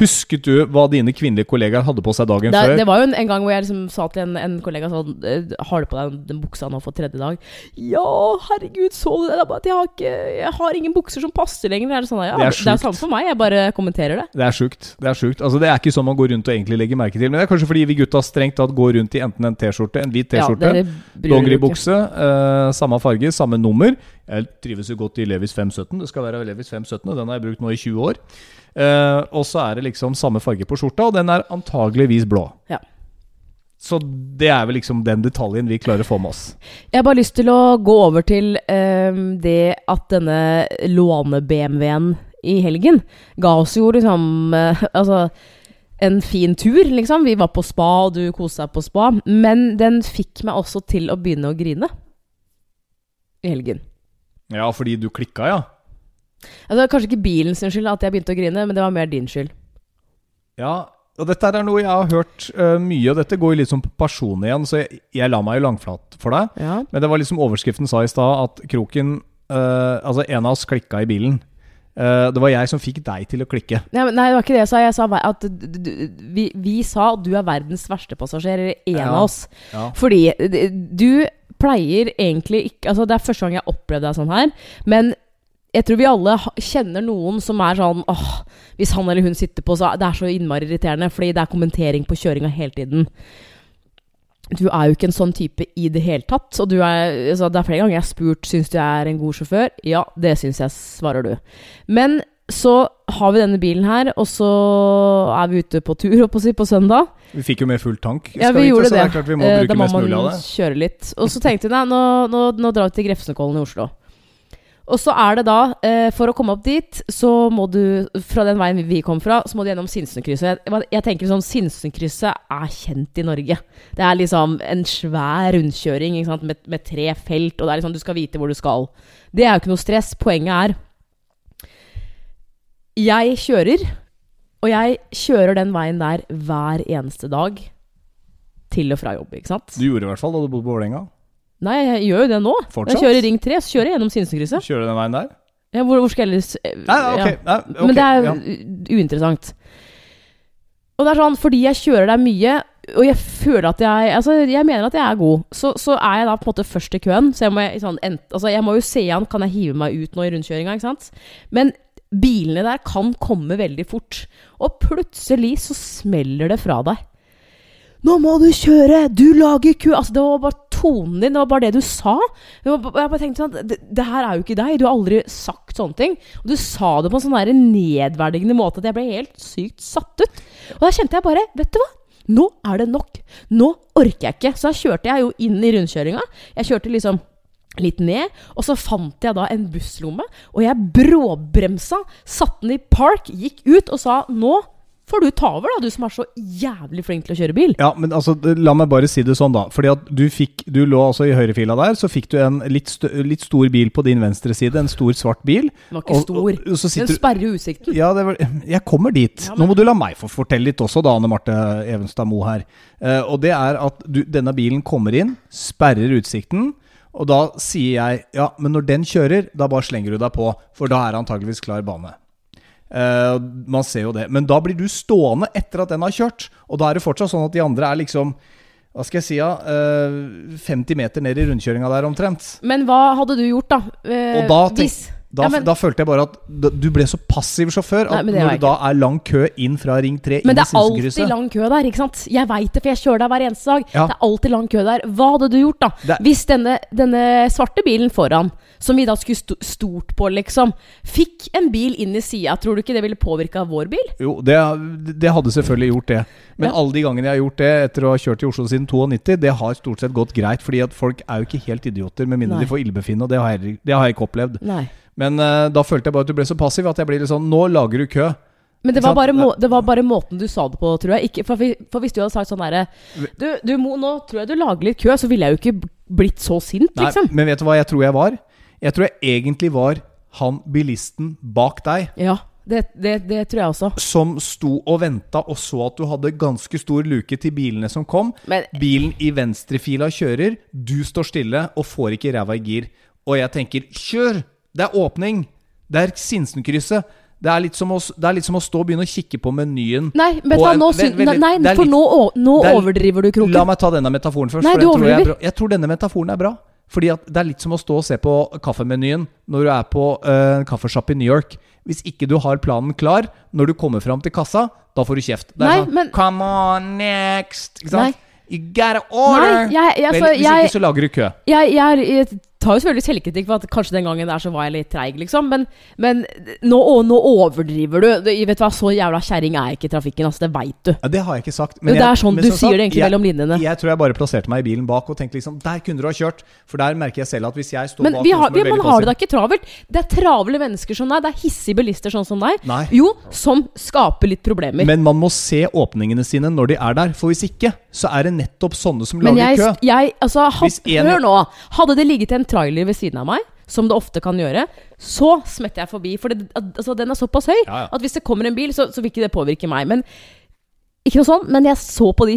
Husket du hva dine kvinnelige kollegaer hadde på seg dagen Det, før? det var jo en, en gang hvor jeg liksom sa til en, en kollega sånn Har du på deg den buksa nå for tredje dag? Ja, herregud, så du det? Det bare jeg har, ikke, jeg har ingen bukser som passer lenger. Det er, sånn, ja, Det er det er samme for meg, jeg bare kommenterer det. Det er sjukt. Det er sjukt. Altså, det er ikke sånn man går rundt og egentlig legger merke til. Men det er kanskje fordi vi gutta strengt tatt går rundt i enten en T-skjorte, en hvit T-skjorte, ja, bukse, dongeribukse, eh, samme farge, samme nummer. Jeg trives jo godt i Levis 517. Det skal være Levis 517, og den har jeg brukt nå i 20 år. Eh, og så er det liksom samme farge på skjorta, og den er antageligvis blå. Ja. Så det er vel liksom den detaljen vi klarer å få med oss. Jeg har bare lyst til å gå over til ehm, det at denne låne-BMW-en i helgen ga oss jo liksom uh, Altså en fin tur, liksom. Vi var på spa, og du koste deg på spa. Men den fikk meg også til å begynne å grine i helgen. Ja, fordi du klikka, ja. Altså Kanskje ikke bilen sin skyld at jeg begynte å grine, men det var mer din skyld. Ja, og dette er noe jeg har hørt uh, mye, og dette går jo litt som på person igjen, så jeg, jeg la meg jo langflat for deg. Ja. Men det var liksom overskriften sa i stad, at Kroken uh, Altså, en av oss klikka i bilen. Uh, det var jeg som fikk deg til å klikke. Nei, men- nei, det var ikke det jeg sa. Jeg sa at du, vi, vi sa at du er verdens verste passasjer, eller en Ja. av oss. Ja. Fordi du pleier egentlig ikke Altså, det er første gang jeg har opplevd deg sånn her, men jeg tror vi alle kjenner noen som er sånn åh, Hvis han eller hun sitter på, så Det er så innmari irriterende, fordi det er kommentering på kjøringa hele tiden. Du er jo ikke en sånn type i det hele tatt. Og du er, altså, det er flere ganger jeg har spurt Syns du jeg er en god sjåfør. Ja, det syns jeg, svarer du. Men så har vi denne bilen her, og så er vi ute på tur på, på søndag. Vi fikk jo med full tank. Ja, vi vite, gjorde så det. det vi må Eh, da må man kjøre litt. Og så tenkte vi nei, nå, nå, nå drar vi til Grefsenkollen i Oslo. Og så er det da, eh, for å komme opp dit, så må du Fra den veien vi kom fra, så må du gjennom Sinsenkrysset. Jeg, jeg tenker sånn Sinsenkrysset er kjent i Norge. Det er liksom en svær rundkjøring ikke? Med, med tre felt, og det er liksom du skal vite hvor du skal. Det er jo ikke noe stress. Poenget er Jeg kjører, og jeg kjører den veien der hver eneste dag. til og fra jobb, ikke sant? Du gjorde i hvert fall da du bodde på Vålerenga. Nei, jeg gjør jo det nå. Fortsatt? Jeg kjører Ring 3, så kjører jeg gjennom Sinsenkrysset. Kjører du den veien der? Ja, hvor, hvor skal jeg ellers eh, Nei, ok. ja. Nei, ok, Men det er ja. uinteressant. Og det er sånn, fordi jeg kjører der mye, og jeg føler at jeg Altså, jeg mener at jeg er god, så, så er jeg da på en måte først i køen. Så jeg må, sånn, ent, altså, jeg må jo se an Kan jeg hive meg ut nå i rundkjøringa, ikke sant? Men bilene der kan komme veldig fort. Og plutselig så smeller det fra deg. Nå må du kjøre! Du lager kø! Altså, det var bare tonen din, det var bare det du sa. Jeg bare, tenkte sånn det, det her er jo ikke deg. Du har aldri sagt sånne ting. Og du sa det på en sånn nedverdigende måte at jeg ble helt sykt satt ut. Og da kjente jeg bare Vet du hva? Nå er det nok. Nå orker jeg ikke. Så da kjørte jeg jo inn i rundkjøringa. Jeg kjørte liksom litt ned, og så fant jeg da en busslomme, og jeg bråbremsa, satte den i park, gikk ut og sa nå får du ta over, da, du som er så jævlig flink til å kjøre bil. Ja, men altså, la meg bare si det sånn, da. Fordi at du fikk Du lå altså i høyrefila der, så fikk du en litt, st litt stor bil på din venstre side. En stor, svart bil. Den var ikke Og- stor. og- og så Den sperrer utsikten. Ja, det var, jeg kommer dit. Ja, Nå må du la meg få fortelle litt også, da, Anne Marte Evenstad Moe her. Uh, og det er at du, denne bilen kommer inn, sperrer utsikten. Og da sier jeg ja, men når den kjører, da bare slenger du deg på, for da er det antageligvis klar bane. Eh, man ser jo det. Men da blir du stående etter at den har kjørt. Og da er det fortsatt sånn at de andre er liksom hva skal jeg si, ja, uh, 50 meter ned i rundkjøringa der omtrent. Men hva hadde du gjort, da? Uh, Og da hvis Da, Ja, men- da følte jeg bare at du ble så passiv sjåfør at nei, når det da er lang kø inn fra Ring 3 Men det er alltid lang kø der, ikke sant? Jeg veit det, for jeg kjører der hver eneste dag. Ja. Det er alltid lang kø der. Hva hadde du gjort, da? Det- Hvis denne, denne svarte bilen foran, som vi da skulle sto stort på, liksom, fikk en bil inn i sida, tror du ikke det ville påvirka vår bil? Jo, det, det hadde selvfølgelig gjort det. Men Ja. alle de gangene jeg har gjort det etter å ha kjørt i Oslo siden 92, det har stort sett gått greit. Fordi at folk er jo ikke helt idioter, med mindre Nei. de får illebefinnende. Og det har, jeg, det har jeg ikke opplevd. Nei. Men uh, da følte jeg bare at du ble så passiv at jeg blir litt sånn Nå lager du kø. Men det var, bare må, det var bare måten du sa det på, tror jeg. Ikke, for, for hvis du hadde sagt sånn derre du, du Mo, Nå tror jeg du lager litt kø, så ville jeg jo ikke blitt så sint, Nei, liksom. men vet du hva jeg tror jeg var? Jeg tror jeg egentlig var han bilisten bak deg. Ja, det, det, det tror jeg også. Som sto og venta og så at du hadde ganske stor luke til bilene som kom. Men Bilen i venstrefila kjører, du står stille og får ikke ræva i gir. Og jeg tenker kjør! Det er åpning! Det er Sinsenkrysset. Det er å, det er litt som å stå og begynne å kikke på menyen. Nei, men en- nå syn- vent litt. Nei, er for litt- nå, nå er- overdriver du kroken. La meg ta denne metaforen først. Nei, du tror jeg, er overdriver. bra. jeg tror denne metaforen er bra. Fordi det er litt som å stå og se på kaffemenyen når du er på en en kaffesjapp i New York. Hvis ikke du har planen klar når du kommer fram til kassa, da får du kjeft. Det er Nei, sånn men- Come on, next! Ikke sant? Nei. You gotta order! Nei, jeg, jeg, Vel, hvis jeg, ikke så lager du kø. jeg, jeg, er- tar jo selvfølgelig selvkritikk for at kanskje den gangen der så var jeg litt treig, liksom. Men, men nå, å, nå overdriver du. du. Vet du hva, Så jævla kjerring er jeg ikke i trafikken, altså. Det veit du. Ja, det har jeg ikke sagt. Men det er sånn du sier sagt, det egentlig jeg, mellom linjene. Jeg tror jeg bare plasserte meg i bilen bak og tenkte liksom Der kunne du ha kjørt. For der merker jeg selv at hvis jeg står Men bak vi har, vi, man har det da ikke travelt. Det er travle mennesker som deg. Det er hissige bilister sånn som deg. Nei. Jo, som skaper litt problemer. Men man må se åpningene sine når de er der. For hvis ikke, så er det nettopp sånne som Men lager jeg, kø. jeg altså, had, Hvis en- Hør nå. Hadde det ligget en trailer ved siden av meg, som det ofte kan gjøre, så smetter jeg forbi. For det, altså, den er såpass høy Ja, ja. at hvis det kommer en bil, så, så vil ikke det påvirke meg. Men Ikke noe sånn, men jeg så på de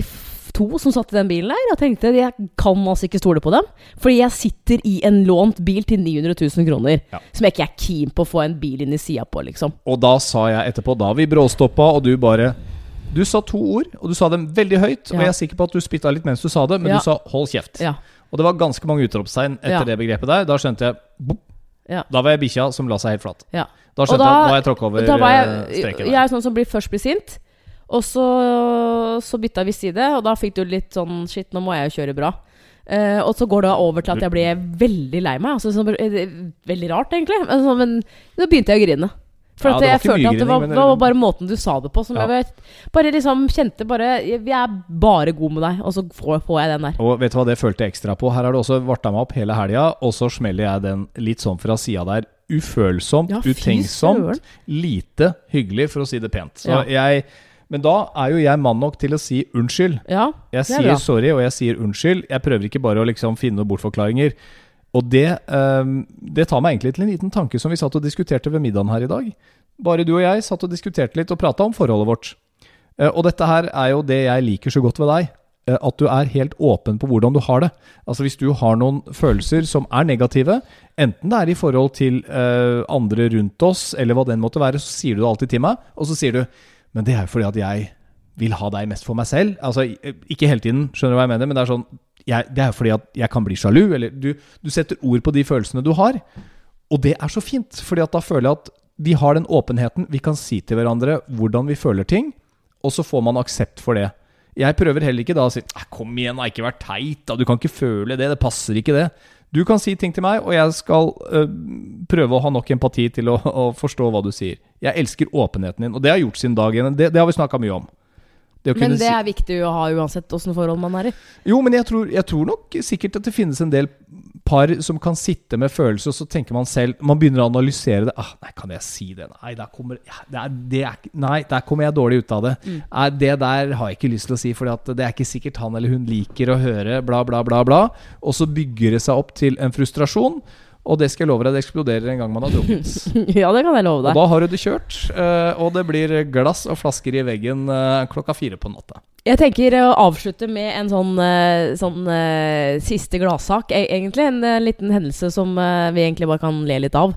to som satt i den bilen der, og tenkte jeg kan altså ikke stole på dem. Fordi jeg sitter i en lånt bil til 900 000 kroner, Ja. som jeg ikke er keen på å få en bil inn i sida på, liksom. Og da sa jeg etterpå, da vi bråstoppa, og du bare Du sa to ord, og du sa dem veldig høyt. Og jeg er sikker på at du spytta litt mens du sa det, men Ja. du sa 'hold kjeft'. Ja. Og det var ganske mange utropstegn etter Ja. det begrepet der. Da skjønte jeg bop, Ja. Da var jeg bikkja som la seg helt flat. ja. Da skjønte da- jeg at nå har jeg tråkka over da var eh, jeg, streken. jeg er sånn som blir først blir sint. Og så, så bytta vi side, og da fikk du litt sånn Shit, nå må jeg jo kjøre bra. Uh, og så går det over til at jeg ble veldig lei meg. Altså, sånn, eh, veldig rart, egentlig. Men, sånn, men da begynte jeg å grine. For Ja, jeg følte at det var, det var bare måten du sa det på, som Ja. jeg vet, bare liksom kjente bare Vi er bare gode med deg, og så får, får jeg den der. Og vet du hva det følte jeg ekstra på? Her har det også varta meg opp hele helga, og så smeller jeg den litt sånn fra sida der. Ufølsomt, Ja, utenksomt, lite hyggelig, for å si det pent. Jeg Men da er jo jeg mann nok til å si unnskyld. Jeg er sier bra. sorry, og jeg sier unnskyld. Jeg prøver ikke bare å liksom finne noen bortforklaringer. Og det, ehm, det tar meg egentlig til en liten tanke som vi satt og diskuterte ved middagen her i dag. Bare du og jeg satt og diskuterte litt og prata om forholdet vårt. Eh, og dette her er jo det jeg liker så godt ved deg. eh, at du er helt åpen på hvordan du har det. Altså Hvis du har noen følelser som er negative, enten det er i forhold til eh, andre rundt oss, eller hva den måtte være, så sier du det alltid til meg, og så sier du Men det er jo fordi at jeg vil ha deg mest for meg selv. Altså Ikke hele tiden, skjønner du hva jeg mener, men det er sånn jeg, Det er fordi at jeg kan bli sjalu, eller du, du setter ord på de følelsene du har. Og det er så fint, fordi at da føler jeg at vi har den åpenheten. Vi kan si til hverandre hvordan vi føler ting, og så får man aksept for det. Jeg prøver heller ikke da å si Kom igjen, da, ikke vær teit. da, Du kan ikke føle det. Det passer ikke, det. Du kan si ting til meg, og jeg skal øh, prøve å ha nok empati til å, å, forstå hva du sier. Jeg elsker åpenheten din, og det har gjort sin dag igjen. Det, det har vi snakka mye om. Det men det er viktig å ha uansett åssen forhold man er i. Jo, men jeg tror, jeg tror, nok sikkert at det finnes en del par som kan sitte med følelser, og så tenker man selv Man begynner å analysere det. Ah, 'Nei, kan jeg si det?' Nei, der kommer, det er, det er, nei, der kommer jeg dårlig ut av det. Mm. Det der har jeg ikke lyst til å si, for det er ikke sikkert han eller hun liker å høre, bla, bla, bla. bla Og så bygger det seg opp til en frustrasjon. Og det skal jeg love deg, det eksploderer en gang man har drukket. ja, det kan jeg love deg. Og da har du det kjørt, eh, og det blir glass og flasker i veggen eh, klokka fire på natta. Jeg tenker å avslutte med en sånn, eh, sånn uh, siste gladsak, e egentlig. En en liten hendelse som uh, vi egentlig bare kan le litt av.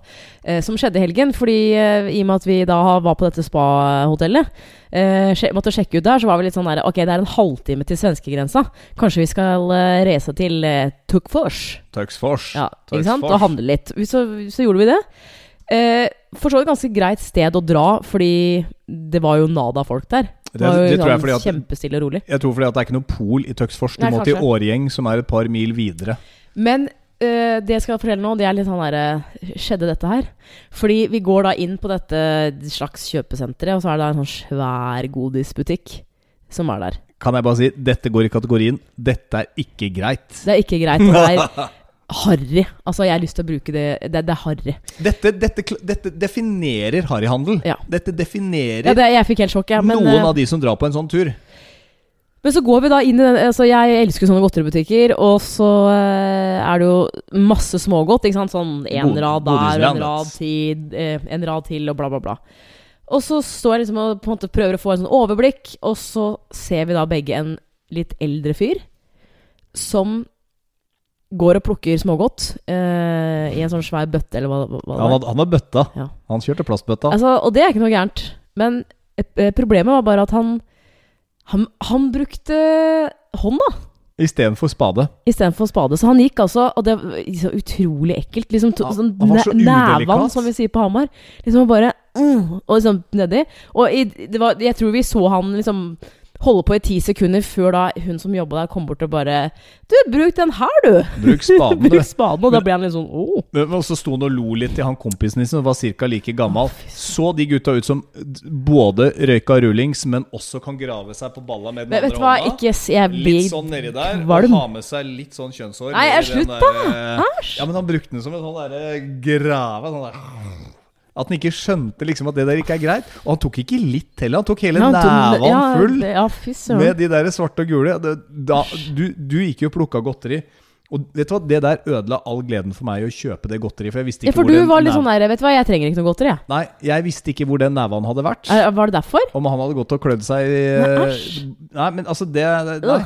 som skjedde i helgen. Fordi i og med at vi da var på dette spa-hotellet, måtte sjekke ut der, så var vi litt sånn der Ok, det er en halvtime til svenskegrensa. Kanskje vi skal reise til uh, Tukfors? Tuxfors. Ja, ikke sant? Og handle litt. Så, så gjorde vi det. Eh, for så vidt ganske greit sted å dra, fordi det var jo nada folk der. Det, var jo det tror jeg sånn fordi at, kjempestille og rolig. Jeg tror fordi at det er ikke noe pol i Tøksfors. Du Nei, må kanskje. til Årgjeng, som er et par mil videre. Men uh, det jeg skal fortelle nå, det er litt sånn herre Skjedde dette her? Fordi vi går da inn på dette slags kjøpesenteret, og så er det da en sånn svær godisbutikk som er der. Kan jeg bare si, dette går i kategorien 'dette er ikke greit'. Det er ikke greit. Det er harry. Altså, jeg har lyst til å bruke det Det, det er harry. Dette, dette, dette, definerer harryhandel. Ja. Dette definerer ja, det, jeg fikk helt sjokk, ja, men, noen uh, av de som drar på en sånn tur. Men så går vi da inn i den altså Jeg elsker sånne godteributikker, og så uh, er det jo masse smågodt. Ikke sant? Sånn en rad der, en rad, til, uh, en rad til, og bla, bla, bla. Og så står jeg liksom og på en måte prøver å få en sånn overblikk, og så ser vi da begge en litt eldre fyr som går og plukker smågodt uh, i en sånn svær bøtte, eller hva, hva ja, han, hadde, han har bøtta. Ja. Han kjørte plastbøtta. Altså, og det er ikke noe gærent. Men uh, problemet var bare at han Han, han brukte hånda. Istedenfor spade. Istedenfor spade. Så han gikk altså Og det var så utrolig ekkelt. Liksom to, sånn han var så Nævann, som vi sier på Hamar. Liksom bare mm, Og liksom nedi. Og i, det var, jeg tror vi så han liksom holde på i ti sekunder før da hun som jobba der, kom bort og bare Du, bruk den her, du! Bruk spaden, bruk spaden Og da ble han litt sånn oh. Men så sto han og lo litt til han kompisen din som var ca. like gammel. Så de gutta ut som både røyka rullings, men også kan grave seg på balla med den men, andre hånda? Ikke, jeg blir litt sånn nedi der. Og ha med seg litt sånn kjønnshår. Nei, slutt, da! Æsj! Ja, men han brukte den som en sånn derre grave. Sånn der at han ikke skjønte liksom at det der ikke er greit. Og han tok ikke litt heller, han tok hele ja, neven full ja, med de der svarte og gule. Da, du, du, gikk jo og plukka godteri. Og vet du hva, Det der ødela all gleden for meg å kjøpe det godteriet. For jeg visste ikke ja, for hvor du var litt sånn der, vet du hva, jeg trenger ikke noe godteri. Jeg. Nei, jeg visste ikke hvor den neven hadde vært. Var det derfor? Om han hadde gått og klødd seg i Nei, nei men altså, det Nei.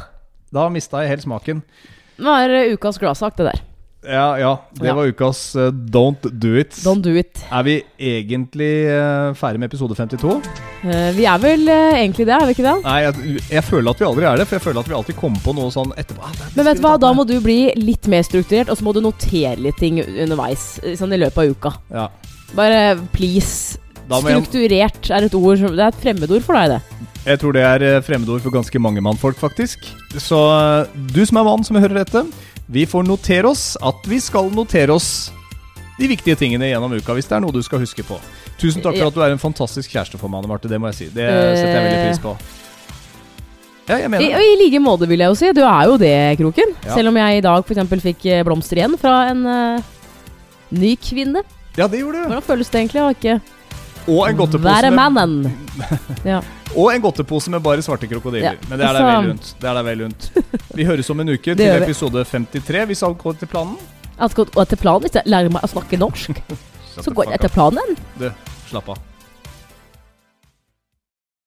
Da mista jeg helt smaken. Det var ukas gladsak, det der. Ja, ja. Det ja. var ukas uh, Don't Do It. Don't do it Er vi egentlig uh, ferdig med episode 52? Uh, vi er vel egentlig det, er vi ikke det? Nei, jeg, jeg, føler at vi aldri er det. For jeg føler at vi alltid kommer på noe sånn etterpå. Ah, Men vet du hva, da må du bli litt mer strukturert, og så må du notere litt ting underveis. Sånn i løpet av uka. Ja. Bare please. Strukturert er et ord Det er et fremmedord for deg, det. Jeg tror det er fremmedord for ganske mange mannfolk, faktisk. Så du som er mann som hører dette vi får notere oss at vi skal notere oss de viktige tingene gjennom uka, hvis det er noe du skal huske på. Tusen takk for at du er en fantastisk kjæreste for meg, Marte. Det må jeg si. Det setter jeg veldig pris på. Ja, jeg mener. I, I like måte, vil jeg jo si. Du er jo det, Kroken. Ja. Selv om jeg i dag f.eks. fikk eh, blomster igjen fra en uh, ny kvinne. Ja, det gjorde du. Hvordan føles det egentlig å ikke Og en godtepose Være mannen. ja. Og en godtepose med bare svarte krokodiller. Ja. Men det er da vel rundt. Det er deg vel rundt. Vi høres om en uke til episode 53, hvis alt går til planen. Alt går til planen? Hvis jeg lærer meg å snakke norsk, så går jeg etter planen. Du, slapp av.